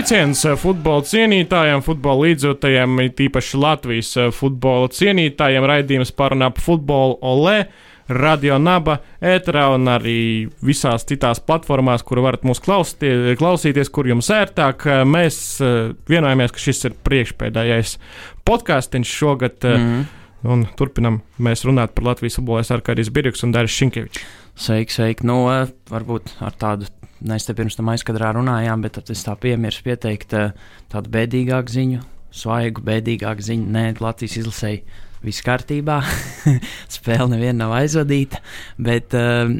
Sveiciens eh, futbola cienītājiem, futbola līdzjūtējiem, tīpaši Latvijas eh, futbola cienītājiem. Raidījums parunā par futbolu OLE, Radio Naba, ēterā un arī visās citās platformās, kur varat mūs klausīties, klausīties kur jums ērtāk. Eh, mēs vienojamies, ka šis ir priekšpēdējais podkāsts šogad. Mm -hmm. Un turpinam mēs runāt par Latvijas futbolu. Es ar Kādijas Birjuks un Dāris Šinkevičs. Sveiki, sveiki. Nu, varbūt ar tādu Mēs te pirms tam aizkadrā runājām, bet es tā piemirstu pieteikt eh, tādu bēdīgāku ziņu, svaigu, bēdīgāku ziņu. Nē, Latvijas izlasēji viss kārtībā. Spēle neviena nav aizvadīta, bet uh,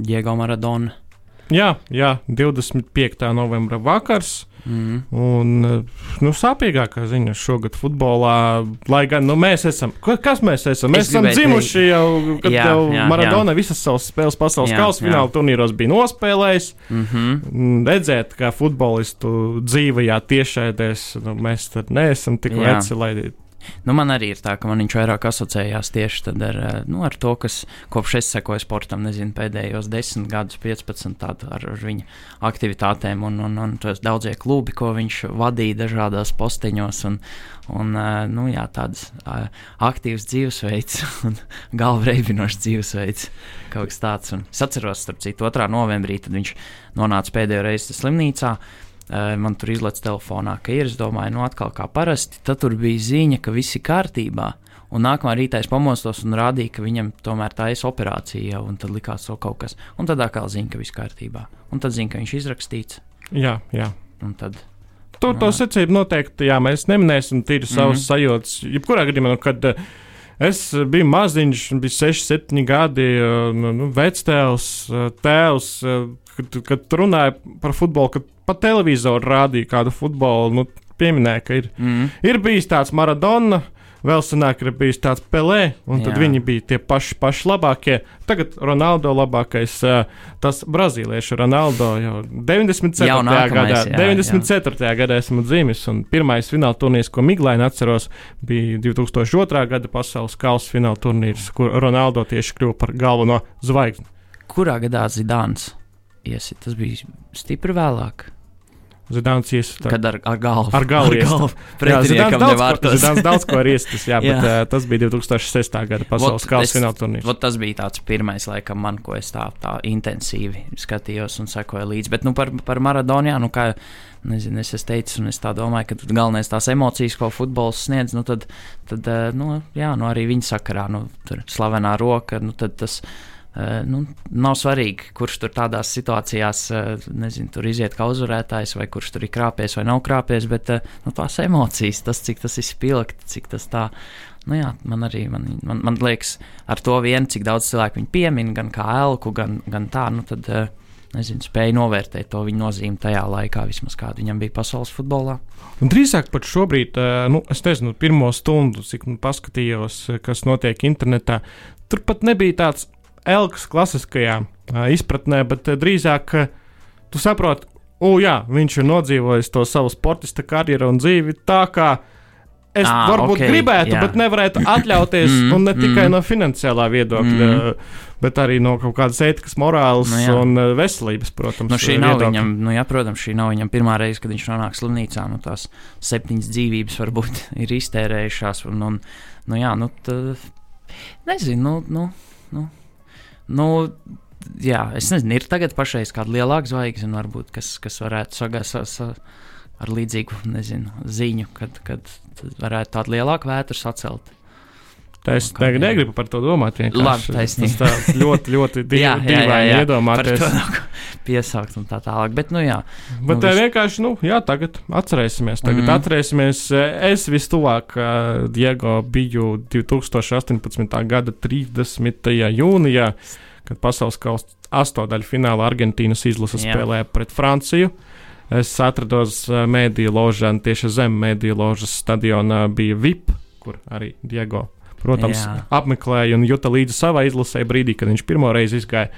Diego Maradona. Jā, jā, 25. novembra vakars. Mm. Un nu, sāpīgākā ziņa šogad futbolā, lai gan nu, mēs esam, kas mēs esam? Mēs es esam dzimuši teikt. jau, kad jā, jau jā, Maradona jā. visas savas spēles pasaules kausa fināla turnīros bija nospēlējis. Mm -hmm. Redzēt, kā futbolistu dzīvajā tiešēdēs, nu, mēs tad neesam tik veci, lai Nu, man arī ir tā, ka man viņš vairāk asociējās tieši ar, eh, nu, ar to, kas kopš es sekoju sportam, nezinu, pēdējos 10 gadus, 15 tādu ar, ar viņa aktivitātēm un, un, un tos daudzie klubi, ko viņš vadīja dažādās posteņos. Un, un, eh, nu, jā, tāds eh, aktīvs dzīvesveids un galvreibinošs dzīvesveids. Kaut kas tāds. Un es atceros, starp citu, 2. novembrī viņš nonāca pēdējo reizi slimnīcā. Eh, man tur izlaiž telefonā, ka ir. Es domāju, nu, atkal kā parasti. Tad tur bija ziņa, ka viss ir kārtībā. Un nākamā rītā es pamostos un rādīju, ka viņam tomēr tā ir operācija un tad likās, ka kaut kas. Un tad atkal zina, ka viss kārtībā. Un tad zina, ka viņš ir izrakstīts. Jā, jā. Un tad To, to secību noteikti, jā, mēs neminēsim tīri savus mm -hmm. sajūtas. Jebkurā gadījumā, nu, kad uh, es biju maziņš, bija 6, 7 gadi, uh, nu, vectēls, uh, tēvs, uh, kad, kad runāja par futbolu, kad pa televizoru rādīja kādu futbolu, nu, pieminēja, ka ir, mm. ir bijis tāds Maradona. Vēl senāk ir bijis tāds Pelē, un tad Jā. viņi bija tie paši, paši labākie. Tagad Ronaldo labākais, tas brazīliešu Ronaldo jau 94. Jau gadā, jā, 94. Jā. gadā esmu dzimis, un pirmais fināla turnīrs, ko Miglaini atceros, bija 2002. gada pasaules kausa fināla turnīrs, kur Ronaldo tieši kļuva par galveno zvaigzni. Kurā gadā Zidāns iesit? Tas bija stipri vēlāk. Zidāns iesita. Kad ar, ar galvu. Ar galvu. Ar galvu. Daudz, ko, Zidāns daudz ko ir iestis, jā, jā. bet uh, tas bija 2006. gada pasaules kausa fināla turnīrs. Vot tas bija tāds pirmais, laikam, man, ko es tā, tā intensīvi skatījos un sekoju līdzi. Bet, nu, par, par Maradonu, jā, nu, kā, nezinu, es esmu teicis, un es tā domāju, ka galvenais tās emocijas, ko futbols sniedz, nu, tad, tad nu, jā, nu, arī viņa sakarā, nu, tur slavenā roka, nu, tad tas. Uh, nu, nav svarīgi, kurš tur tādās situācijās, uh, nezinu, tur iziet kā uzvarētājs, vai kurš tur ir krāpies vai nav krāpies, bet uh, nu, tās emocijas, tas, cik tas ir spilgti, cik tas tā. Nu, jā, man arī man, man, man liekas, ar to vien, cik daudz cilvēku viņu piemin, gan kā elku, gan, gan tā, nu, tad nezinu, spēja novērtēt to viņa nozīmi tajā laikā, vismaz kāda viņam bija pasaules futbolā. Un drīzāk pat šobrīd, nu, es nezinu, pirmo stundu, cik nu paskatījos, kas notiek internetā, tur pat nebija tāds Elkas klasiskajā uh, izpratnē, bet uh, drīzāk uh, tu saproti, o, jā, viņš ir nodzīvojis to savu sportista karjeru un dzīvi tā, kā es ah, varbūt okay, gribētu, jā. bet nevarētu atļauties, mm, un ne tikai mm. no finansiālā viedokļa. Mm. Bet arī no kaut kādas ētikas, morāles nu, jā. un veselības, protams. Nu, šī nav viedokļa. viņam, nu, jā, protams, šī nav viņam pirmā reize, kad viņš nonāk slimnīcā. Nu, tās septiņas dzīvības varbūt ir iztērējušās. Un, un, nu, jā, nu, tā, nezinu, nu, nu, nu Nu, jā, es nezinu, ir tagad pašreiz kāda lielāka zvaigzne, varbūt, kas, kas varētu sagāzties ar līdzīgu nezinu, ziņu, kad, kad varētu tādu lielāku vētru sacelt. Tā es tagad negribu par to domāt. Labi, taisnība. Tas ļoti, ļoti dīvaini iedomāties. Piesaukt un tā tālāk. Bet, nu jā. Bet nu, tā vis... vienkārši, nu, jā, tagad atcerēsimies. Tagad mm. atcerēsimies. Es vistuvāk uh, Diego biju 2018. gada 30. jūnijā, kad pasaules kausa astotdaļu finālā Argentīnas izlase spēlēja pret Franciju. Es atrados mēdīju ložā, tieši zem mēdīju ložas stadionā bija VIP, kur arī Diego protams, Jā. apmeklēja un juta līdzi savai izlasē brīdī, kad viņš pirmo reizi izgāja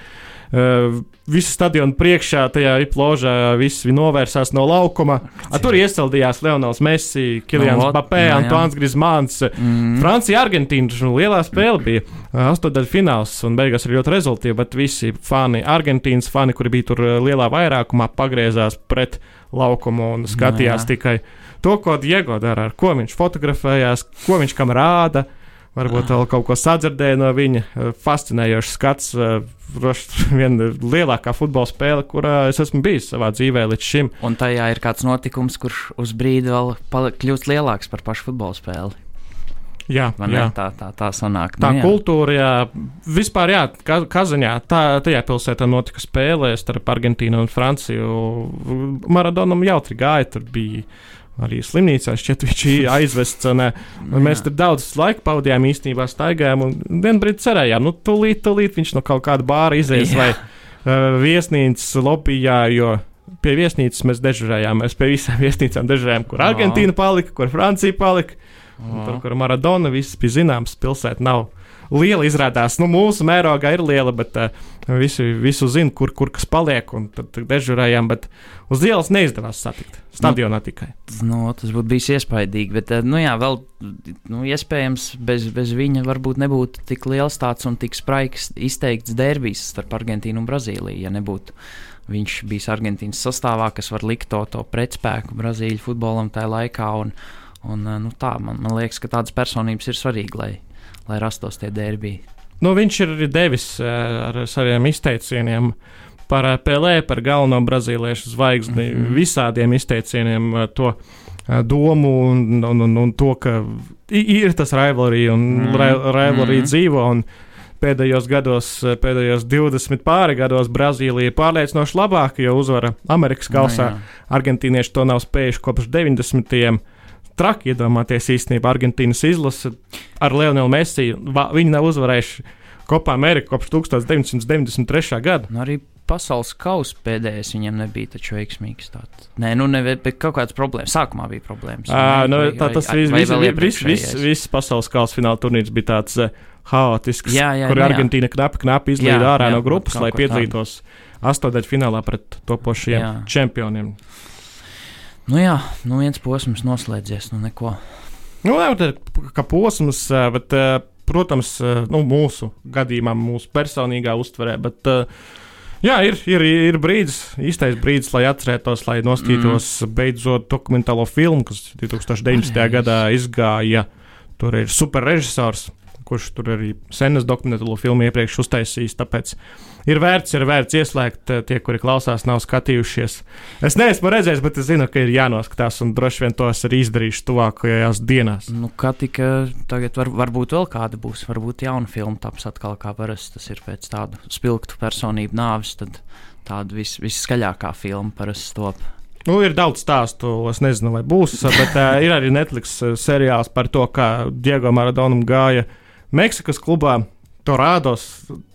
Uh, Visu stadionu priekšā, tajā pložā, viss novērsās no laukuma. A, tur iesildījās Leonels Messi, Kilians No, Bapē, no, jā. Antoine Grismans. Mm. Francija, Argentīna, tur lielā spēle bija. Astotdaļa fināls un beigās arī ļoti rezultāti, bet visi fani, Argentīnas fani, kuri bija tur eh, lielā vairākumā, pagriezās pret laukumu un skatījās jā. tikai to, ko Diego dara, ar ko viņš fotografējās, ko viņš kam rāda. Varbūt vēl kaut ko sadzirdēja no viņa. Eh, Fascinējošs skats, eh, viena lielākā futbola spēle, kurā es esmu bijis savā dzīvē līdz šim. Un tajā ir kāds notikums, kurš uz brīdi vēl kļūst lielāks par pašu futbola spēli. Jā, jā. Tā, tā, tā sanāk. Tā nu, kultūra, jā, vispār, jā, Ka- Kazaņā, tā, tajā pilsētā notika spēlē starp Argentīnu un Franciju. Maradonam jautri gāja, tur bija arī slimnīcā, šķiet, viņš bija aizvests. Un, eh, un mēs tur daudz laika pavadījām īstenībā, staigājām un vienā brīdī cerējām, nu, tūlīt, tūlīt viņš no kaut kāda bāra izies vai uh, viesnīcas lobbyjā, jo pie viesnīcas mēs dežurējām. Mēs pie visām viesnīcām dežurējām, kur. Argentīna palika, kur Francija palika. Tur, kur Maradona viss bija zināms, pilsēta nav liela. Izrādās, nu, mūsu mērogā ir liela, bet uh, visi, visu zina, kur, kur kas paliek. Un tad, dežurējām, bet uz ielas neizdevās satikt. Stadionā tikai. Nu, tas būtu bijis iespaidīgi, bet, eh, nu, jā, vēl, nu, iespējams, bez, bez viņa varbūt nebūtu tik liels tāds un tik spraigs izteikts derbijs starp Argentīnu un Brazīliju. Ja nebūtu viņš bijis Argentīnas sastāvā, kas var likt to, to pretspēku Brazīļu futbolam tajā laikā. Un, un, eh, nu, tā, man, man liekas, ka tādas personības ir svarīgas, lai, lai rastos tie derbiji. Nu, viņš ir arī devis uh, ar saviem izteicieniem par Pelē, par galveno brazīliešu zvaigzni, mm. -hmm. visādiem izteicieniem uh, to uh, domu un, un, un, un to, ka ir tas rivalry un mm. rivalry Mhm. dzīvo. Un, Pēdējos gados, pēdējos 20 pāri gados Brazīlija pārliecinoši labāka, jo uzvara Amerikas kausā. Nu, jā. Argentīnieši to nav spējuši kopš 90. Traki iedomāties īstenībā Argentīnas izlase ar Leonelu. Va, viņi nav uzvarējuši Kopā Ameriku kopš 1993. gada. Nu, arī pasaules kausa pēdējais viņam nebija taču veiksmīgs. Tāds. Nē, nu, ne, bet kaut kādas problēmas. Sākumā bija problēmas. À, nu, tā, tas viss vai vis, vēl vis, vis, pasaules kausa fināla turnīrs bija tāds uh, haotisks, Jā, jā, kur nu jā. Argentīna knapi, knapi izlīda ārā jā, no grupas, lai piedalītos astotdaļu finālā pret topošiem Jā. čempioniem. Nu jā, nu viens posms noslēdzies, nu neko. Nu, jā, tā ir kā posms, ā, bet, ā, protams, nu, mūsu gadījumā, mūsu personīgā uztverē. Bet, jā, ir, ir, ir brīdis, īstais brīdis, lai atcerētos, lai noskatītos mm. beidzot dokumentālo filmu, kas 2019. Pareizi. gadā izgāja. Tur ir superrežisors, kurš tur arī senas dokumentālo filmu iepriekš uztaisījis. Tāpēc ir vērts, ir vērts ieslēgt ā, tie, kuri klausās, nav skatījušies. Es neesmu redzējis, bet es zinu, ka ir jānoskatās, un droši vien to es arī izdarīšu tuvākajās dienās. Nu, kā tika tagad, var, varbūt vēl kāda būs, varbūt jauna filma taps atkal kā parasti. Tas ir pēc tādu spilgtu personību nāves, tad tāda vis, visskaļākā filma parasti top. Nu, ir daudz stāstu, es nezinu, vai būs, bet uh, ir arī Netflix uh, seriāls par to, kā Diego Maradonam gāja Meksikas klubā. Dorādos,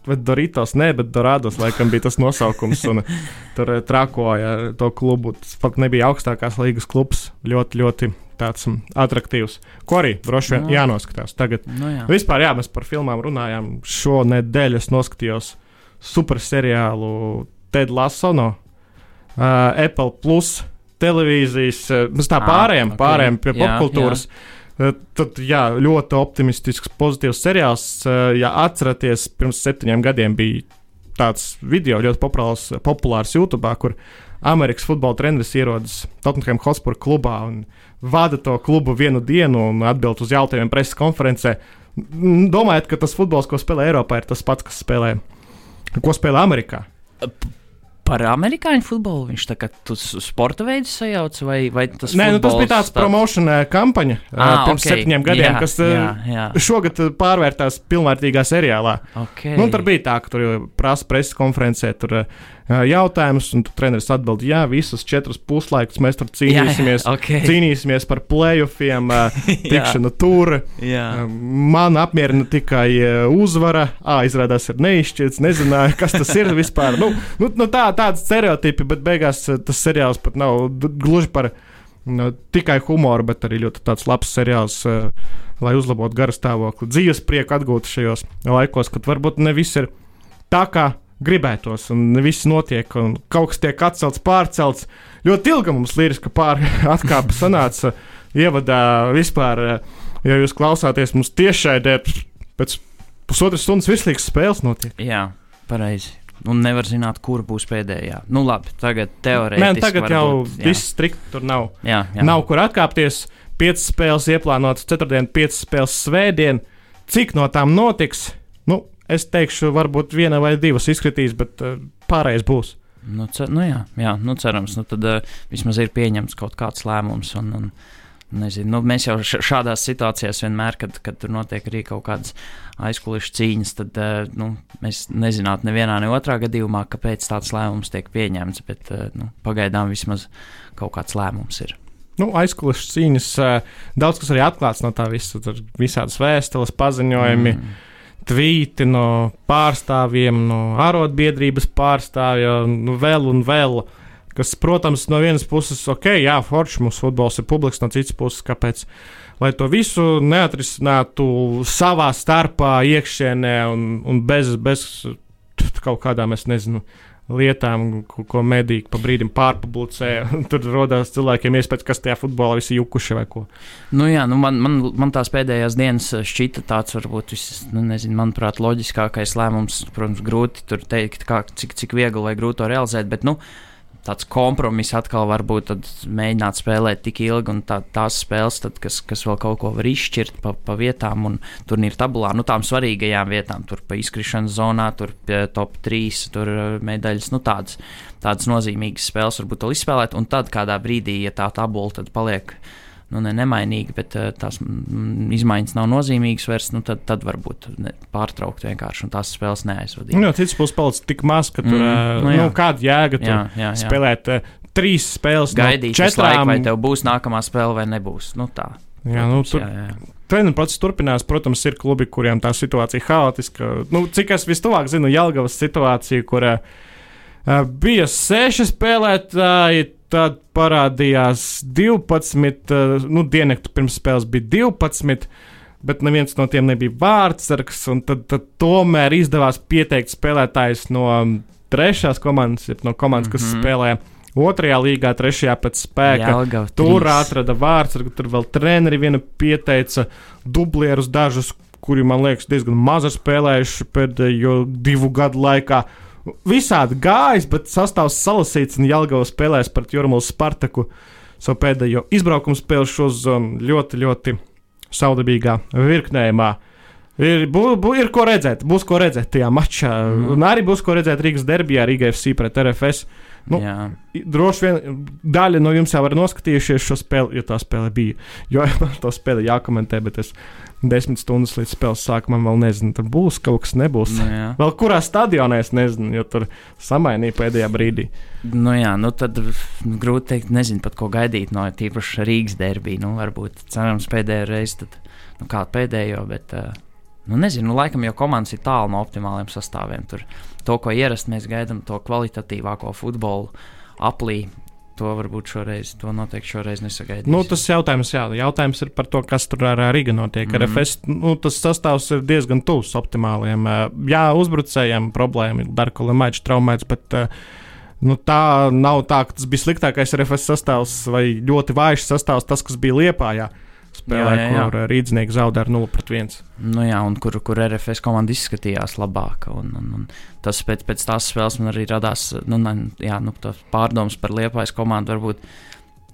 vai Doritos, nē, bet Dorādos laikam bija tas nosaukums. Un, tur eh, trakoja to klubu. Tas pat nebija augstākās līgas klubs. Ļoti, ļoti tāds mm, attraktīvs. Ko arī droši vien Nu. jānoskatās. Tagad Nu, jā. Vispār, jā, mēs par filmām runājām. Šonadēļ es noskatījos super seriālu Ted Lasso no uh, Apple Plus televīzijas. Uh, tā Ā, pārējām, ok. okay. pārējām pie Jā, popkultūras. Uh, Tad, jā, ļoti optimistisks, pozitīvs seriāls. Uh, Ja atceraties, pirms septiņiem gadiem bija tāds video ļoti populārs, populārs YouTube, kur Amerikas futbola treneris ierodas Tottenham Hotspur klubā un vada to klubu vienu dienu un atbild uz jautājumiem preses konferencē. Domājat, ka tas futbols, ko spēlē Eiropā, ir tas pats, kas spēlē, ko spēlē Amerikā? Par amerikāņu futbolu viņš tā kā tu s- sporta veidu sajauc, vai, vai tas Nē, nu, tas bija tāds promocionā kampaņa Ā, ah, pirms ok, okay. septiņiem gadiem, jā, kas jā, jā. šogad pārvērtās pilnvērtīgā seriālā. Okay. Nu, tur bija tā, ka tur jau prasa preses konferencē tur, jautājumus, un treneris atbild, jā, visus četrus puslaikus mēs tur cīnīsimies. Jā, jā, okay. Cīnīsimies par playoffiem, tikšanu tur. Man apmierina tikai uzvara. Ah, izrādās, ir neizšķirts. Nezināju, kas tas ir vispār. Nu, nu, nu tā, tādas stereotipi, bet beigās uh, tas seriāls pat nav gluži par nu, tikai humoru, bet arī ļoti labs seriāls. Uh, Lai uzlabotu garu stāvokli, dzīves prieku atgūtu šajos laikos, kad varbūt ne viss ir tā, kā gribētos, un viss notiek, un kaut kas tiek atcelts, pārcelts. Ļoti ilga mums līriska pār atkāpe sanāca ievadā vispār. Ja jūs klausāties mums tiešraidē, pēc pusotras stundas vislīgas spēles notiek. Jā, pareizi. Un nevar zināt, kur būs pēdējā. Nu, labi, tagad teorētiski. Nē, tagad jau būt, viss strikt tur nav. Jā, jā. Nav kur atkāpties. Piecas spēles ieplānotas ceturtdien, piecas spēles svētdien. Cik no tām notiks? Nu, es teikšu, varbūt viena vai divas izkritīs, bet uh, pārējais būs. Nu, cer, nu jā, jā, nu cerams, nu tad uh, vismaz ir pieņemts kaut kāds lēmums. Un, un, nezinu, nu, mēs jau šādās situācijās vienmēr, kad, kad tur notiek arī kaut kādas aizkulisku cīņas, tad uh, nu, mēs nezinātu nevienā, ne otrā gadījumā, kāpēc tāds lēmums tiek pieņemts, bet uh, nu, pagaidām vismaz kaut kāds lēmums ir nu, aizkulisku cīņas, daudz kas arī atklāts no tā visa. Tur visādas vēstules, paziņojumi, mm. tvīti no pārstāvjiem, no arotbiedrības pārstāvja, nu, vēl un vēl. Kas, protams, no vienas puses, ok, jā, forši mūsu futbols ir publiks, no citas puses, kāpēc. Lai to visu neatrisinātu savā starpā, iekšienē un, un bez, bez kaut kādām, es nezinu, uh, lietām, ko, ko mediji pa brīdim pārpublicē. Tur radās cilvēkiem iespējas, kas tajā futbolā visi jukuši vai ko. Nu, jā, nu man, man, man tās pēdējās dienas šķita tāds, varbūt, vis, nu, nezinu, manuprāt, loģiskākais lēmums. Protams, grūti teikt, kā, cik, cik viegli vai grūti to realizēt, bet, nu, tāds kompromiss atkal varbūt mēģināt spēlēt tik ilgi, un tā, tās spēles, tad, kas, kas vēl kaut ko var izšķirt pa, pa vietām un turnīra tabulā, nu tām svarīgajām vietām, tur pa izkrišanas zonā, tur top 3, tur uh, medaļas, nu tādas, tādas nozīmīgas spēles varbūt vēl izspēlēt, un tad kādā brīdī, ja tā tabula tad paliek nu, ne nemainīgi, bet uh, tās mm, izmaiņas nav nozīmīgas vairs, nu, tad, tad varbūt pārtraukt vienkārši un tās spēles neaizvadīt. Nu, cits puses palicis tik maz, ka tur mm, nu, nu, kāda jēga jā, jā, jā. spēlēt uh, trīs spēles. Gaidīt, no četrām... laiku, vai tev būs nākamā spēle vai nebūs. Nu, tā. Jā, nu, tur, jā, jā. Treniņu process turpinās. Protams, ir klubi, kuriem tā situācija ir haotiska. Nu, cik es vistuvāk zinu, Jālgavas situācija, kur uh, bija seši spēlētāji, tad parādījās 12, eh, nu, diennakti pirms spēles bija 12. Bet neviens no tiem nebija vārdsargs, un tad, tad tomēr izdevās pieteikt spēlētājus no trešās komandas, no komandas, kas mm -hmm. spēlē otrajā līgā, trešajā pēc spēka. Jelgava, tur atrada vārdsargu, tur vēl treneri viena pieteica dublierus dažus, kuri, man liekas, diezgan maz spēlējuši pēdējo divu gadu laikā. Uh, visādi gājis, bet sastāvs salasīts un Jālgavas spēlēs pret Jurmālu Spartaku savu pēdējo izbraukumu spēli šos um, ļoti, ļoti saudabīgā virknējumā. Ir, bū, bū, ir ko redzēt, būs ko redzēt tajā mačā. Mm. Un arī būs ko redzēt Rīgas derbijā, Rīgas FC pret RFS. Nu, Jā. droši vien daļa no jums jau ir noskatījušies šo spēli, jo tā spēle bija. Jo man to spēli jākomentē, bet es desmit stundas līdz spēles sākumam vēl nezinu, tur būs kaut kas, nebūs. Nu, jā. vēl kurā stadionā es nezinu, jo tur samainīja pēdējā brīdī. Nu jā, nu tad grūti teikt, nezinu pat ko gaidīt no tīpaši Rīgas derbī. Nu, varbūt cerams pēdējo reizi, tad, nu kā pēdējo, bet. Uh, Nu, nezinu, nu, laikam jau komandas ir tālu no optimāliem sastāviem. Tur to, ko ierasti mēs gaidām, to kvalitatīvāko futbolu aplī to varbūt šoreiz, to noteikti šoreiz nesagaidīsim. Nu, tas jautājums, jā, jautājums ir par to, kas tur ar Rīgā notiek. Mm -hmm. RFS, nu, tas sastāvs ir diezgan tuvs optimāliem. Jā, uzbrucējiem problēma ir Darko Lemaičs traumēts, bet nu, tā nav tā, ka tas bija sliktākais RFS sastāvs vai ļoti vājš sastāvs, tas, kas bija Liepājā. Jā spēlē, jā, jā, jā. kur rīznieki zaudē ar 0 pret 1. Nu jā, un kur, kur RFS komanda izskatījās labāk. Un, un, un tas pēc, pēc tās spēles man arī radās nu, jā, nu, pārdomas par liepais komandu. Varbūt,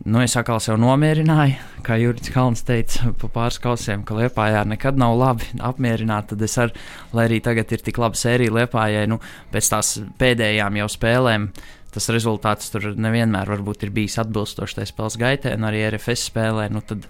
nu, es atkal sev nomierināju, kā Jurijs Kalns teica, pa pāris kausiem, ka Lietpājā nekad nav labi apmierināt. Tad es ar, lai arī tagad ir tik laba sērija Lietpājai, nu, pēc tās pēdējām jau spēlēm tas rezultāts tur nevienmēr ir bijis atbilstošs tai spēles gaitai, un arī RFS spēlē. Nu, tad,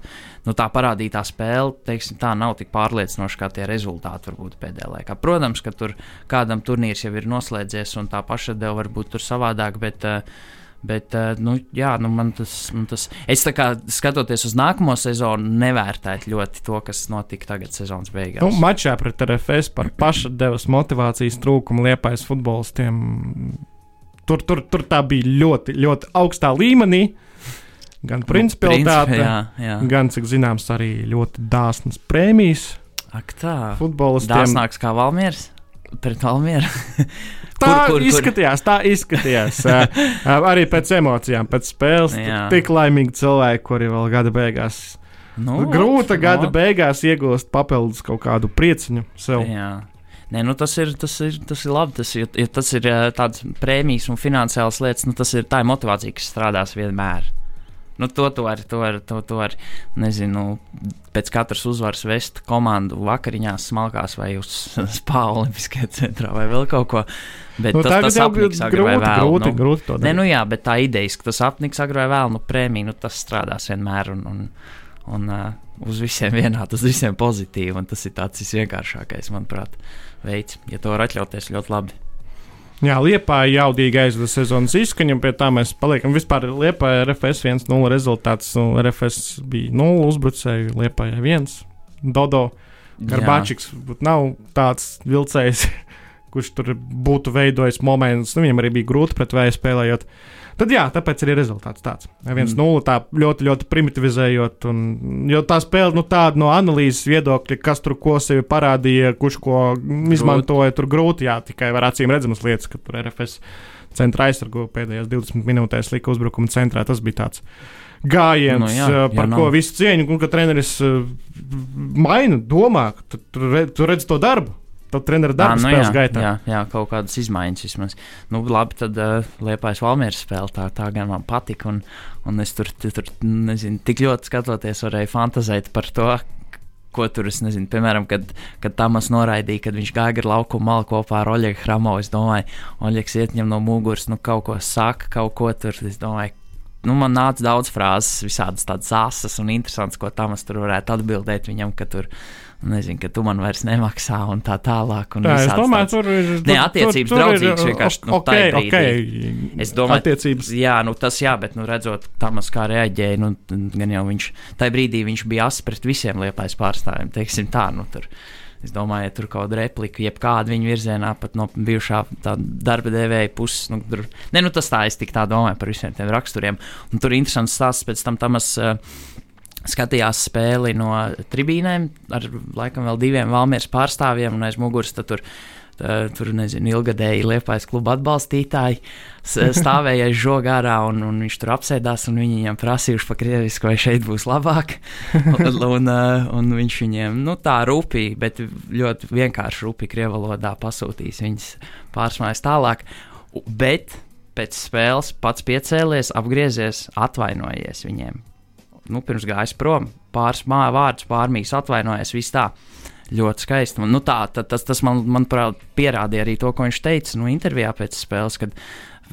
nu, tā parādītā spēle, teiksim, tā nav tik pārliecinoša kā tie rezultāti varbūt pēdējā laikā. Protams, ka tur kādam turnīrs jau ir noslēdzies, un tā paša deva varbūt tur savādāk. Bet, uh, Bet, uh, nu, jā, nu man tas, man tas. Es kā skatoties uz nākamo sezonu, nevērtētu ļoti to, kas notika tagad sezonas beigās. Nu, mačā pret RFS par pašadevas motivācijas trūkumu liepais futbolistiem Tur, tur, tur tā bija ļoti, ļoti augstā līmenī. Gan principialitāte, nu, jā, jā. gan, cik zināms, arī ļoti dāsnas prēmijas. Ak, tā. Futbolistiem. Dāsnāks kā Valmieris. pret Almieru. tā kur, kur, izskatījās, tā izskatījās. arī pēc emocijām, pēc spēles. Tik laimīgi cilvēki, kuri vēl gada beigās. Nu, Grūta gada no. beigās iegūst papildus kaut kādu prieciņu sev. Jā. Nē, nu tas, ir, tas, ir, tas ir labi. Tas, ja, ja tas ir tāds prēmijas un finansiāls lietas, nu tas ir tā ir motivācija, kas strādās vienmēr. Nu, to tu vari, to var, to, to var, nezinu, pēc katras uzvaras vest komandu vakariņās, smalkās vai uz spāņu olimpiskajā centrā vai vēl kaut ko. Bet nu, tas, tas apniks agri vai vēl. Grūti, nu, grūti to darīt. Nē, nu jā, bet tā ideja, ka tas apniks agri vai vēl, nu prēmija, nu tas strādās vienmēr un, un, un uh, uz visiem vienādi, uz visiem pozitīvi. Un tas ir tāds visvienkāršākais, manuprāt, veids, ja to var atļauties ļoti labi. Jā, Liepā ir jaudīgi aizvada sezonas izskaņa, un pie tā mēs paliekam. Vispār Liepā ir RFS 1-0 rezultāts. RFS bija 0 uzbrucēju, Liepā ir 1. Dodo Garbāčiks nav tāds vilcējs, kurš tur būtu veidojis momentus. Nu, viņam arī bija grūti pret vēju spēlējot. Uh, Tad jā, tāpēc arī rezultāts tāds. 1-0 mm. tā ļoti, ļoti primitivizējot. Un, jo tā spēle nu, tāda no analīzes viedokļa, kas tur ko sevi parādīja, kurš ko izmantoja, tur grūti. Jā, tikai var acīm redzamas lietas, ka tur RFS centra aizsargu pēdējās 20 minūtēs lika uzbrukuma centrā. Tas bija tāds gājiens, no, nu jā, jā, par jā, ko nav. visu cieņu, un ka treneris maina, domā, tu, tu, tu redz to darbu tad treneris darba nu, spēles jā, gaitā. Jā, jā, kaut kādas izmaiņas vismaz. Nu, labi, tad uh, Liepais Valmieras spēle tā, tā gan man patika, un, un es tur, tur, nezinu, tik ļoti skatoties, varēju fantazēt par to, ko tur es nezinu. Piemēram, kad, kad Tamas noraidīja, kad viņš gāja ar laukumu malu kopā ar Oļegu Hramo, es domāju, Oļegs iet viņam no muguras, nu kaut ko saka, kaut ko tur. Es domāju, nu, man nāca daudz frāzes, visādas tādas asas un interesantas, ko Tamas tur varētu atbildēt viņam, ka tur nezinu, ka tu man vairs nemaksā un tā tālāk. Un jā, es domāju, tāds, tur ir. Nē, attiecības tur, tur draudzīgas vienkārši. Nu, okay, okay. Es domāju, attiecības. Jā, nu tas jā, bet, nu, redzot, Tamas kā reaģēja, nu, gan jau viņš, tajā brīdī viņš bija as pret visiem liepais pārstāvjiem, teiksim tā, nu, tur. Es domāju, ja tur kaut kāda replika, jebkāda viņa virzienā, pat no bijušā darba devēja puses. Nu, tur, ne, nu, tas tā, es tik tā domāju par visiem tiem raksturiem. Un tur ir interesants stāsts pēc tam Tamas. Uh, skatījās spēli no tribīnēm ar laikam vēl diviem valmieras pārstāvjiem un aiz muguras tur. Tā, tur nezinu, ilgadēji liepais kluba atbalstītāji stāvēja žoga ārā, un, un viņš tur apsēdās, un viņi viņam prasījuši pa krievisku, vai šeit būs labāk. un, un, un viņš viņiem, nu tā rūpīgi, bet ļoti vienkārši rūpīgi krievalodā pasūtīs viņas pārsmājas tālāk. Bet pēc spēles pats piecēlies, apgriezies, atvainojies viņiem nu, pirms gājis prom, pāris vārdus, pārmīs atvainojies, viss tā. Ļoti skaisti. Nu, tā, tā, tas, tas man, manuprāt, pierādīja arī to, ko viņš teica nu, intervijā pēc spēles, kad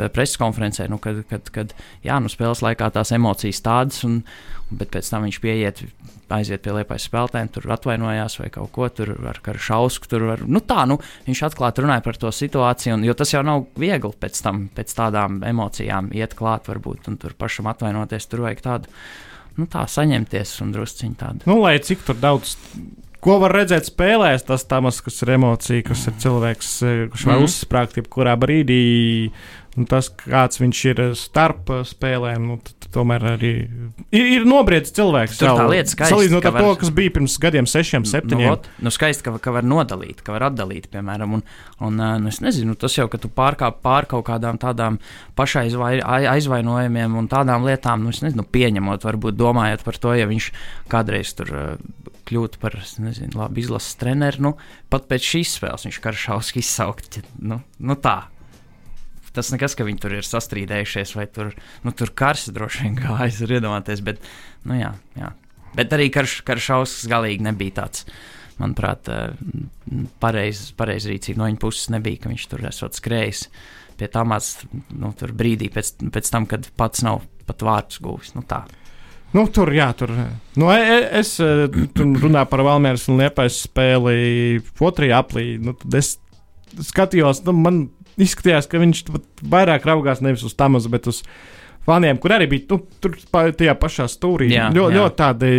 preses konferencē, nu, kad, kad, kad jā, nu, spēles laikā tās emocijas tādas, un, bet pēc tam viņš pieiet, aiziet pie liepais spēlētājiem, tur atvainojās vai kaut ko tur ar šausmu. Tur var, nu, tā, nu, viņš atklāti runāja par to situāciju, un, jo tas jau nav viegli pēc tam, pēc tādām emocijām iet klāt, varbūt, un tur pašam atvainoties, tur vajag tādu nu, tā saņemties un drusciņi tādu. Nu, lai cik tur daudz. Ko var redzēt spēlēs, tas tamas, kas ir emocija, kas ir cilvēks, eh, kurš var mm -hmm. uzsprāgt jebkurā brīdī. Un tas, kāds viņš ir starp spēlēm, nu, tomēr arī ir, ir nobriedzis cilvēks. Tur tā lieta skaisti. Salīdzinot ar var... to, kas bija pirms gadiem, sešiem, nu, septiņiem. Nu, ot, nu skaisti, ka, ka var nodalīt, ka var atdalīt, piemēram. Un, un nu, es nezinu, tas jau, ka tu pārkāp pār kaut kādām tādām pašaizvainojumiem un tādām lietām, nu, es nezinu, pieņemot, varbūt domājot par to, ja viņš kādreiz tur kļūtu par nezinu, labi izlases treneru. Nu, pat pēc šīs spēles viņš karšauski izsaukt. Nu, nu tā, tas nekas, ka viņi tur ir sastrīdējušies, vai tur, nu, tur karš droši vien gājis, ir iedomāties. Bet, nu, jā, jā. bet arī karš, karšauskas galīgi nebija tāds. Manuprāt, eh, pareiza pareiz rīcība no viņa puses nebija, ka viņš tur esot skrējis pie tā mācības nu, brīdī, pēc, pēc tam, kad pats nav pat vārdus guvis. Nu, tā. Nu, tur, jā, tur. Nu, e, e, es e, runāju par Valmēras un Liepais spēli otrajā aplī. Nu, es skatījos, nu, man izskatījās, ka viņš vairāk raugās nevis uz Tamazu, bet uz faniem, kur arī bija nu, tur tajā pašā stūrī. Jā, Ļo, jā. ļoti tādi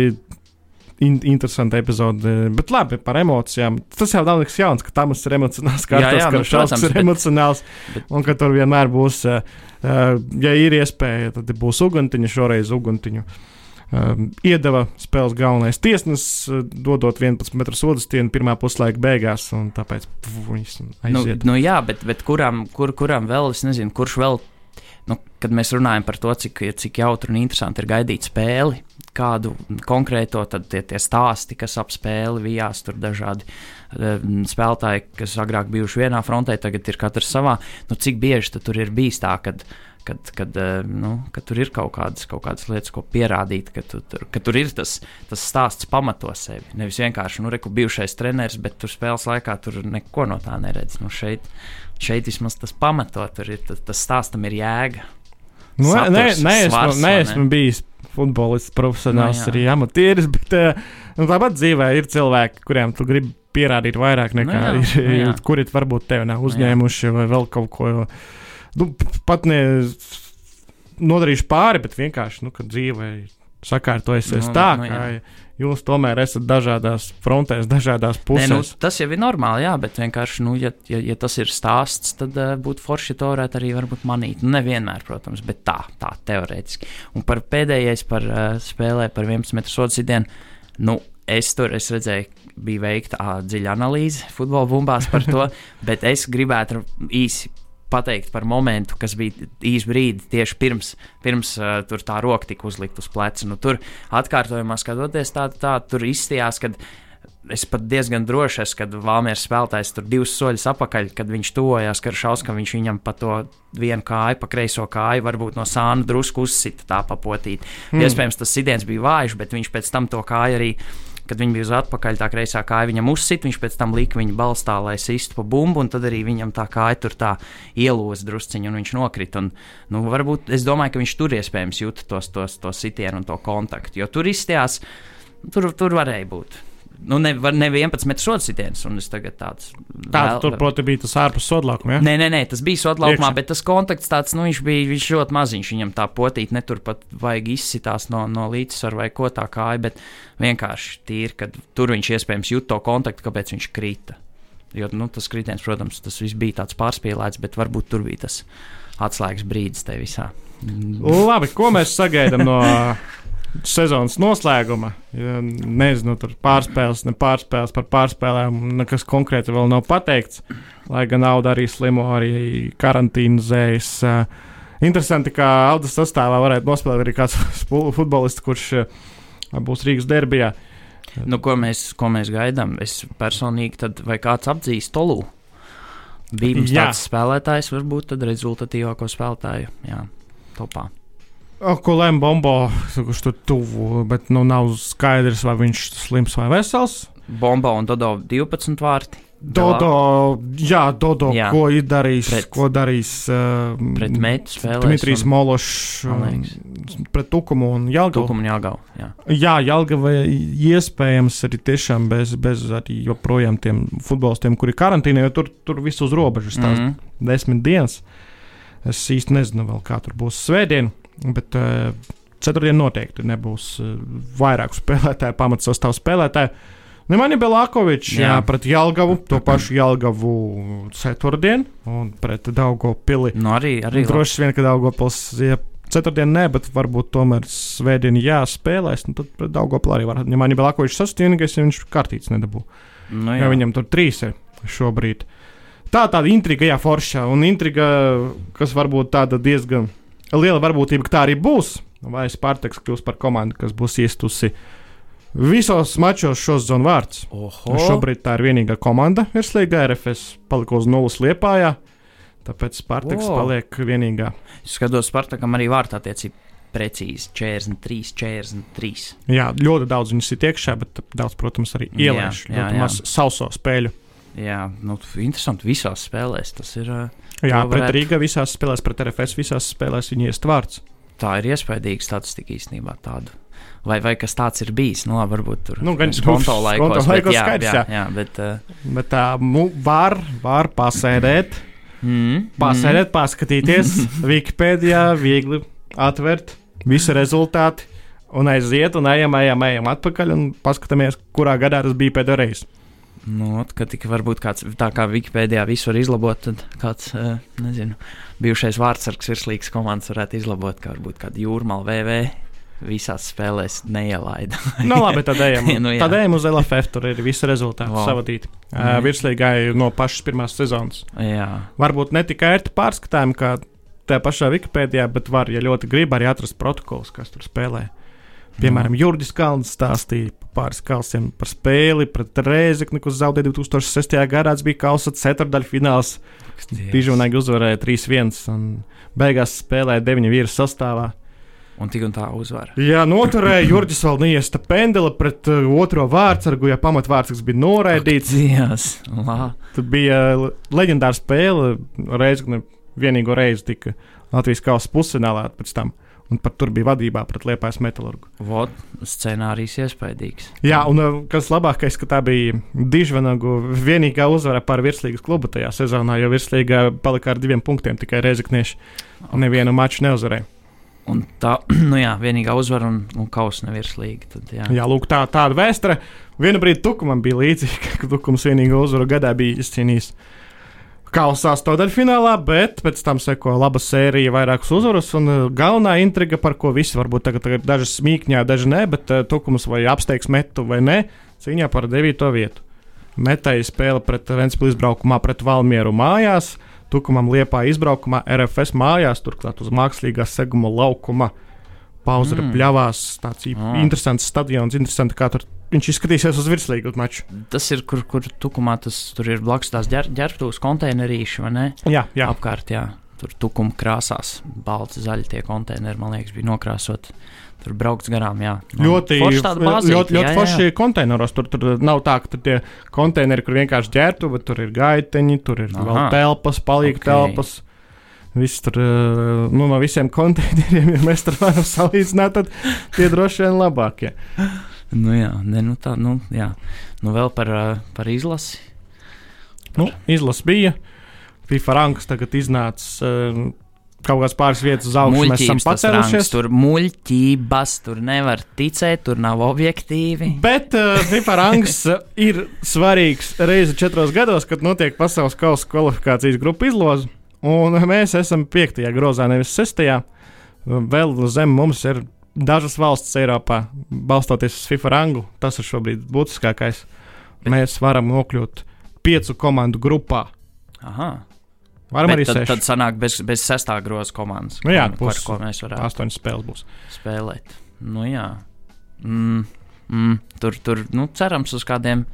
in, interesanti epizode. Bet labi par emocijām. Tas jau nav nekas jauns, ka Tamas ir emocionāls, kā tas, ka nu, Šalks ir emocionāls. Bet, un ka tur vienmēr būs, uh, ja ir iespēja, tad būs uguntiņa, šoreiz uguntiņu. Um, iedeva spēles galvenais tiesnesis, uh, dodot 11 metru sodastienu pirmā puslaika beigās, un tāpēc viņš aiziet. Nu, nu jā, bet, bet kuram, kur, kuram vēl, es nezinu, kurš vēl, nu, kad mēs runājam par to, cik, cik jautri un interesanti ir gaidīt spēli, kādu konkrēto, tad tie, tie stāsti, kas ap spēli vijās, tur dažādi uh, spēlētāji, kas agrāk bijuši vienā frontē, tagad ir katrs savā. Nu, cik bieži tur ir bijis tā, kad kad, kad, eh, nu, kad tur ir kaut kādas, kaut kādas lietas, ko pierādīt, ka, tu, tur, ka tur ir tas, tas stāsts pamato sevi. Nevis vienkārši, nu, reku bijušais treneris, bet tur spēles laikā tur neko no tā neredz. Nu, šeit, šeit vismaz tas pamato, tur ir tas, tas stāstam ir jēga. Nu, Saturs, nē, nē, svars, esmu, nē, esmu bijis futbolists, profesionāls, nu, arī amatieris, bet uh, nu, tāpat dzīvē ir cilvēki, kuriem tu gribi pierādīt vairāk nekā nu, jā, ir, nu, jā. kuri varbūt tevi nav nu uzņēmuši nu, vai vēl kaut ko. Jo, nu, pat ne nodarījuši pāri, bet vienkārši, nu, dzīvē sakārtojusies nu, tā, nu, ka jūs tomēr esat dažādās frontēs, dažādās pusēs. Nē, nu, tas jau ir normāli, jā, bet vienkārši, nu, ja, ja, ja tas ir stāsts, tad uh, būtu forši to varētu arī varbūt manīt. Nu, nevienmēr, protams, bet tā, tā teorētiski. Un par pēdējais, par uh, spēlē par 11 metru sodu sitienu, nu, es tur es redzēju, bija veikta uh, dziļa analīze futbola bumbās par to, bet es gribētu īsi pateikt par momentu, kas bija īsi brīdi tieši pirms, pirms uh, tur tā roka tika uzlikta uz pleca. Nu, tur atkārtojumā skatoties, tā, tā tur izstījās, ka es pat diezgan droši esmu, kad Valmieras spēlētājs tur divus soļus apakaļ, kad viņš tuvojās Karšauskam, viņš viņam pa to vienu kāju, pa kreiso kāju, varbūt no sāna drusku uzsita tā papotīt. Mm. Iespējams, tas sitiens bija vājš, bet viņš pēc tam to kāju arī kad viņi bija uz atpakaļ, tā kreisā kāja viņam uzsita, viņš pēc tam lika viņu balstā, lai sistu pa bumbu, un tad arī viņam tā kāja tur tā ielos drusciņu, un viņš nokrita. Un, nu, varbūt es domāju, ka viņš tur iespējams jūt tos, tos, tos sitienu un to kontaktu, jo tur izstījās, tur, tur varēja būt nu, ne, ne 11 metru sodu sitiens. Tāds, Tāds tur, protams, bija tas ārpus sodlaukuma. Ja? Nē, nē, nē, tas bija sodlaukumā, Iekšā. bet tas kontakts tāds, nu, viņš bija viņš ļoti maziņš. Viņam tā potīt, ne tur pat vajag izsitās no, no līdzsvara vai ko tā kāja, bet vienkārši tīri, ka tur viņš iespējams jūt to kontaktu, kāpēc viņš krita. Jo nu, tas kritiens, protams, tas viss bija tāds pārspīlēts, bet varbūt tur bija tas atslēgas brīdis tajā visā. Labi, ko mēs sagaidām no sezonas noslēguma. Ja, nezinu, tur pārspēles, ne pārspēles par pārspēlēm, nekas konkrēti vēl nav pateikts. Lai gan Auda arī slimo, arī karantīnas zējas. Interesanti, ka Audas sastāvā varētu nospēlēt arī kāds futbolists, kurš būs Rīgas derbijā. Nu, ko, mēs, ko mēs gaidām? Es personīgi, tad, vai kāds apdzīs Tolu? Bija mums tāds spēlētājs, varbūt rezultatīvāko spēlētāju. Jā, topā. Ko lēma Bombo, kurš tur tuvu, bet nu, nav skaidrs, vai viņš slims vai vesels. Bombo un Dodo 12 vārti. Dodo, jā, Dodo, jā. ko ir darījis? Pret, ko darījis? Uh, spēlēs. Dmitrijs Mološs um, pret Tukumu un Jelgavu. Tukumu un Jelgavu, jā. Jā, Jelgava iespējams arī tiešām bez, bez arī joprojām tiem futbolistiem, kuri karantīnē, jo tur, tur viss uz robežas tās mm -hmm. desmit dienas. Es īsti nezinu vēl, kā tur būs svētdiena. Bet uh, ceturtdien noteikti nebūs uh, vairāku spēlētāju, pamatsastāvu spēlētāju. Nemanja Belākovičs jā. jā, pret Jālgavu, to pašu Jālgavu ceturtdien, un pret Daugopili. Nu, arī, arī droši vien, ka Daugopils, ja ceturtdien ne, bet varbūt tomēr svētdien jāspēlēs, nu, tad pret Daugopili arī var. Nemanja Belākovičs sastāvīgais, ja viņš kārtīts nedabū. Nu, jā. ja viņam tur trīs ir šobrīd. Tā tāda intriga, jā, forša, un intriga, kas varbūt tāda diezgan liela varbūtība, ka tā arī būs. Vai Spartaks kļūs par komandu, kas būs iestusi visos mačos šos zonu vārds. Šobrīd tā ir vienīgā komanda virslīgā. RFS palika uz nulles liepājā, tāpēc Spartaks wow. paliek vienīgā. Es skatos, Spartakam arī vārtā attiecība. Precīzi 43, 43. Jā, ļoti daudz viņas ir iekšā, bet daudz, protams, arī ielaiž. Jā, jā, jā. sauso spēļu. Jā, nu, interesanti. Visās spēlēs tas ir. Uh, Jā, pret varētu... Rīgā visās spēlēs, pret RFS visās spēlēs viņi iest vārds. Tā ir iespējama statistika īstenībā tāda. Vai, vai kas tāds ir bijis? Nu, labi, varbūt tur nu, gan konto laikos, konto laikos bet, jā, skaidrs, jā, jā, bet, uh... bet tā nu, var, var pasēdēt, mm, pasēdēt, mm. paskatīties Wikipēdijā, viegli atvērt visu rezultātu un aiziet un ejam, ejam, ejam atpakaļ un paskatāmies, kurā gadā tas bija pēdējo Nu, kad tik varbūt kāds tā kā Wikipēdijā visu var izlabot, tad kāds, uh, nezinu, bijušais vārdsargs virslīgas komandas varētu izlabot, kā varbūt kāda jūrmāla VV. visās spēlēs neielaida. nu, labi, tad ejam, Nu, jā. tad ejam uz LFF. Tur ir visi rezultāti Wow. savadīti. Uh, Mhm. virslīgai no pašas pirmās sezonas. Jā, Varbūt ne tik ērti pārskatām, kā tajā pašā Wikipēdijā, bet var, ja ļoti grib, arī atrast protokolus, kas tur spēlē. Piemēram, Jurģis Kalns stāstīja par pāris kalsiem par spēli pret Rēzekni, kas zaudēja 2006. gadā. Tas bija kausa ceturdaļa fināls. Dižonīgi uzvarēja 3-1 un beigās spēlēja 9 vīru sastāvā. un tik un tā uzvara. Jā, noturēja Jurģis vēl neiesta pendela pret uh, otro vārdsargu, ja pamatvārds bija noraidīts. Lā. Tur bija uh, leģendāra spēle, Reizekne vienīgo reizi tika Latvijas kausa pusfinālā pēc tam. Un pat tur bija vadībā pret Liepājas metālurgu. Vot, scenārijs iespaidīgs. Jā, un uh, kas labākais, ka tā bija Dižvanagu vienīgā uzvara pār virslīgas klubu tajā sezonā, jo virslīgā palika ar diviem punktiem tikai Reizeknieši. Nevienu maču neuzvarēja. Un tā, nu jā, vienīgā uzvara un, un kausa nevirslīgi. Tad, jā. Jā, lūk, tā, tāda vēsture. Vienu brīdi Tukumam bija līdzīga, ka Tukums vienīgo uzvaru gadā bija izcīnījis kausā stāvdaļfinālā, bet pēc tam seko laba sērija, vairākas uzvaras. Un uh, galvenā intriga, par ko visi varbūt tagad, tagad daži smīkņā, daži nē, bet uh, Tukums vai apsteigs metu vai nē, cīņā par devīto vietu. Metai spēle pret Ventspils izbraukumā pret Valmieru mājās. Tukumam liepā izbraukumā RFS mājās, turklāt uz mākslīgā seguma laukuma. Pauzera Mm. pļāvās, tāds mm. Interesants stadions, interesanti, kā tur viņš izskatīsies uz virslīgu maču. Tas ir, kur, kur tukumā tas tur ir blakus tās ģer, ģērbtuves konteinerīši, vai ne? Jā, jā. Apkārt, jā. Tur tukuma krāsās, balti, zaļi tie konteineri, man liekas, bija nokrāsoti. Tur braukts garām, jā. Man Ļoti, bāzīte, ļoti, ļoti forši konteineros. Tur, tur nav tā, ka tie konteineri, kur vienkārši ģērbtu, bet tur ir gaiteņi, tur ir Aha. vēl telpas, palīga Ok. okay. telpas. Viss tur eh, nu, no visiem konteineriem, ja mēs tur varam salīdzināt, tad tie droši vien labākie. Nu jā, ne, nu tā, nu jā. Nu vēl par, ā, par izlasi. Nu, Izlase bija. FIFA rangs tagad iznāca eh, kaut kādas pāris vietas uz augšu. Mēs esam pacēlušies. Tur muļķības, tur nevar ticēt, tur nav objektīvi. Bet uh, FIFA rangs ir svarīgs reizi četros gados, kad notiek pasaules kausa kvalifikācijas grupu izloze. Un mēs esam piektajā grozā, nevis sestajā. Vēl zem mums ir dažas valstis Eiropā, balstoties uz FIFA rangu. Tas ir šobrīd būtiskākais. Mēs varam nokļūt piecu komandu grupā. Aha. Varam Bet arī tad, seši. tad sanāk bez, bez sestā groza komandas. Nu jā, ko, būs ko mēs varētu Astoņas spēles būs. spēlēt. Nu jā. Mm, mm, tur, tur, nu, cerams uz kādiem.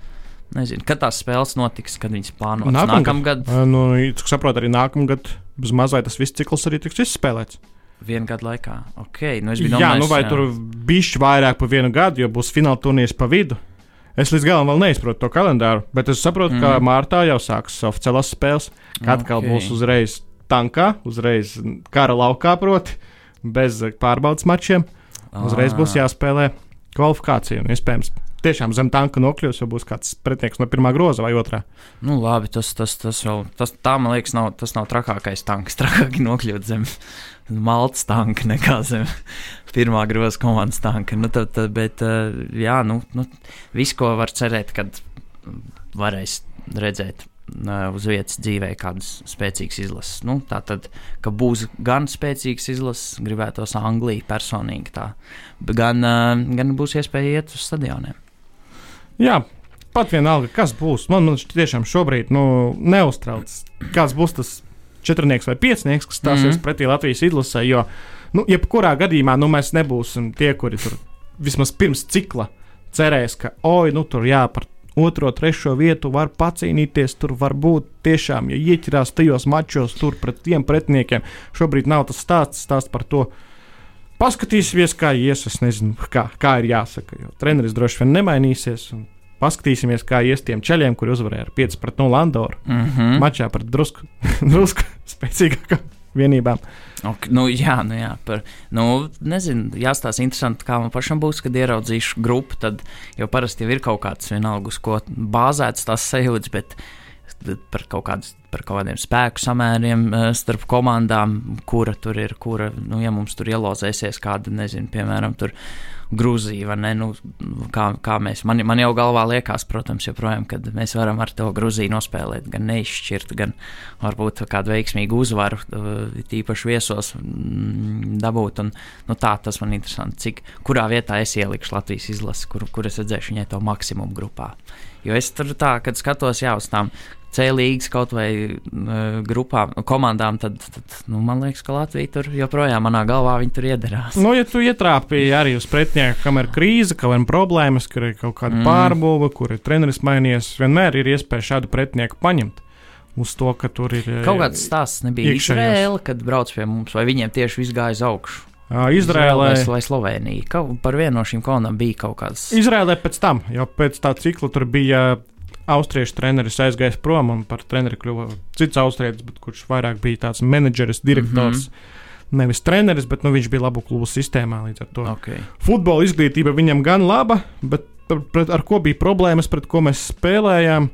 Nezinu, kad tās spēles notiks, kad viņas plānotas. Nākamgad. Nākamgad, Uh, Nu, saprotu, arī nākamgad bez mazliet tas viss cikls arī tiks izspēlēts. Vienu gadu laikā. Ok, nu Jā, nu vai tur bišķi vairāk par vienu gadu, jo būs fināla turnīrs pa vidu. Es līdz galam vēl neizprotu to kalendāru, bet es saprotu, mm. ka Mhm. martā jau sāksies oficiālās spēles. Kad atkal Ok. būs uzreiz tankā, uzreiz kara laukā, proti, bez pārbaudas mačiem. Uzreiz būs Ah. jāspēlē kvalifikācija. Un, iespējams, tiešām zem tanka nokļūs, jo būs kāds pretinieks no pirmā groza vai otrā. Nu, labi, tas, tas, tas vēl, tas, tā man liekas, nav, tas nav trakākais tanks. Trakāk nokļūt zem maltas tanka nekā zem pirmā groza komandas tanka. Nu, tad, tad, bet, eh, jā, nu, nu, viss, ko var cerēt, kad varēs redzēt eh, uz vietas dzīvē kādas spēcīgas izlases. Nu, tā tad, ka būs gan spēcīgas izlases, gribētos Angliju personīgi tā, gan, eh, gan būs iespēja iet uz stadioniem. Jā, pat vienalga, kas būs. Man, man tiešām šobrīd nu, neuztrauc, kāds būs tas četrnieks vai piecnieks, kas stāsies mm. -hmm. pretī Latvijas izlasē. Jo, nu, jebkurā gadījumā nu, mēs nebūsim tie, kuri tur vismaz pirms cikla cerēs, ka, oi, nu tur jā, par otro, trešo vietu var pacīnīties. Tur var būt tiešām, ja ieķerās tajos mačos, tur pret tiem pretiniekiem. Šobrīd nav tas stāsts, stāsts par to. Paskatīsimies, kā ies. Es nezinu, kā, kā ir jāsaka. Jo treneris droši vien nemainīsies. un Paskatīsimies, kā ies tiem ceļiem, kur uzvarēja ar 5 pret 0 Andoru. Mm Mm. -hmm. Mačā pret drusku, drusku spēcīgākām vienībām. Ok, nu, jā, nu, jā, par, nu, nezinu, jāstāsta interesanti, kā man pašam būs, kad ieraudzīšu grupu. Tad jau parasti jau ir kaut kāds vienalga, uz ko bāzēts tās sajūtas, bet par kaut kādas par kaut kādiem spēku samēriem uh, starp komandām, kura tur ir, kura, nu, ja mums tur ielozēsies kāda, nezinu, piemēram, tur Grūzija, vai ne? Nu, kā, kā mēs, man, man jau galvā liekas, protams, joprojām, kad mēs varam ar to Grūziju nospēlēt, gan neizšķirt, gan varbūt kādu veiksmīgu uzvaru, tīpaši viesos mm, dabūt. Un, nu, tā tas man interesanti, cik, kurā vietā es ielikšu Latvijas izlasi, kur, kur es redzēšu viņai to maksimumu grupā. Jo es tur tā, kad skatos jā, uz tām C-līgas kaut vai grupām, komandām, tad, tad nu, man liekas, ka Latvija tur joprojām manā galvā tur iederās. Nu, ja tu ietrāpīji arī uz pretinieku, kam ir krīze, kam ir problēmas, kur ir kaut kāda mm. pārbūve, kur ir treneris mainījies, vienmēr ir iespēja šādu pretinieku paņemt. Uz to, ka tur ir kaut kāds stāsts, nebija Izraela, kad brauc pie mums, vai viņiem tieši viss gāja uz augšu. Izrēlē vai Slovenija. Kaut, par vienu no šīm komandām bija kaut kāds. Izrēlē pēc tam, jau pēc tā cikla tur bija austriešu treneris aizgājis prom un par treneri kļuva cits austrietis, kurš vairāk bija tāds menedžeris, direktors. Mm -hmm. Nevis treneris, bet nu, viņš bija labu klubu sistēmā. Okay. futbola izglītība viņam gan laba, bet pret, ar ko bija problēmas, pret ko mēs spēlējām,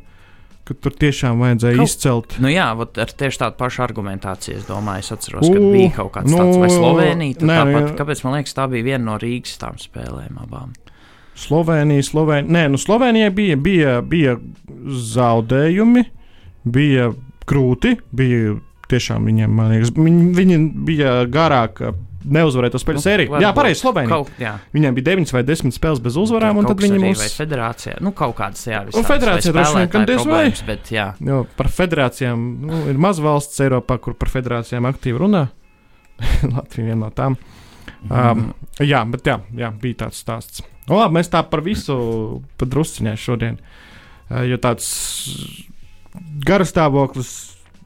tur tiešām vajadzēja kaut, izcelt. Nu jā, ar tieši tādu pašu argumentāciju es domāju, es atceros, ka bija kaut kāds nu, tāds, vai Slovenija. Nē, tāpat, jā. kāpēc man liekas, tā bija viena no Rīgas tām spēlēm abām? Slovenija, Slovenija. Nē, nu Slovenijai bija, bija, bija zaudējumi, bija grūti, bija tiešām viņiem, man liekas, viņi, viņi bija garāk. Neuzvarēja to spēļu nu, sēriju. Jā, pareizi. Slovenija. Kaut, jā. Viņiem bija 9 vai 10 spēles bez uzvarām, un tad viņi mums. Vai federācijā, nu, kaut kādas, jā, un federācija droši vien, kad diez vai. Bet, jā. Jo, par federācijām, nu, ir maz valsts Eiropā, kur par federācijām aktīvi runā. Latvija viena no tām. Mm. Um, jā, bet jā, jā, bija tāds stāsts. Nu, labi, mēs tā par visu padrusciņā šodien. Jo tāds garastāvoklis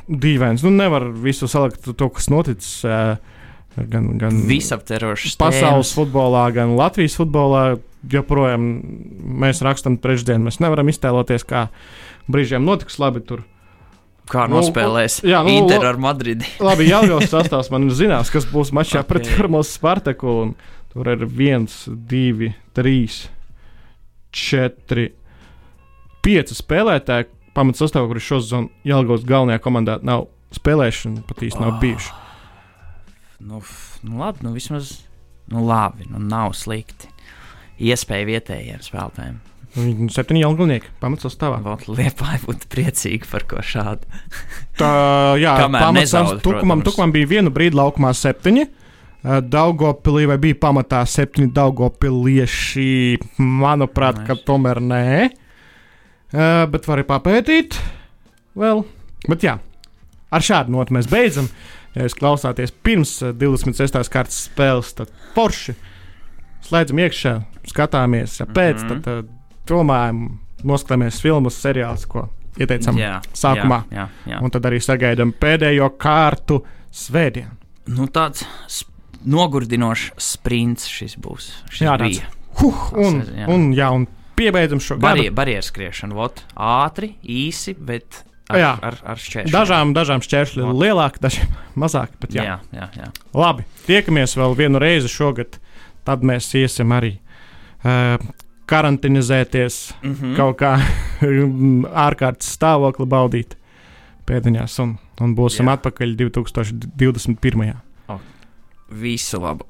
dīvains. Nu, nevar visu salikt to, kas noticis. Gan, gan visaptverošs. Pasaules tēmas. futbolā, gan Latvijas futbolā. Joprojām mēs rakstām trešdienu. Mēs nevaram iztēloties, kā brīžiem notiks labi tur. Kā nu, nospēlēs nu, jā, nu, Inter ar Madridi. labi, jau jau sastāvs man zinās, kas būs mačā okay. pret Formos Spartaku. Un, Tur ir viens, divi, trīs, četri, pieci spēlētāji. Pamats sastāvā, kurš šo sezonu Jālgos galvenajā komandā nav spēlējuši, pat īsti nav oh. bijuši. Nu, nu labi, nu vismaz nu, labi, nu nav slikti. Iespēja vietējiem spēlētājiem. Viņi ir septiņi jaungulnieki. Pamats sastāvā. Liepāji būtu priecīgi par ko šādu. Tā, jā, pamats tukumam, tukumam bija vienu brīdi laukumā septiņi. Eh, Daugopilī vai bija pamatā septiņi Daugopilieši? Manuprāt, ka tomēr nē. Uh, bet var arī papētīt vēl. Bet jā, ar šādu notu mēs beidzam. Ja jūs klausāties pirms 26. Eh, kārtas spēles, tad forši slēdzam iekšā, skatāmies, ja pēc tam mm -hmm. Domājam, noskatāmies filmas, seriālus, ko ieteicam jā, sākumā. Jā, jā, jā. Un tad arī sagaidām pēdējo kārtu svētdienu. Nu, tāds nogurdinošs sprints šis būs. Šis jā, tāds. Huh, un, jā. un, jā, un piebeidzam šo Barje, barjeru skriešanu. Vot, ātri, īsi, bet ar, jā. ar, ar šķēršļiem. Dažām, dažām šķēršļiem ir lielāki, dažiem mazāki. Jā. Jā, jā, jā. Labi, tiekamies vēl vienu reizi šogad. Tad mēs iesim arī uh, karantinizēties, mm -hmm. kaut kā ārkārtas stāvokli baudīt pēdiņās, un, un būsim jā. atpakaļ 2021. Visu labu!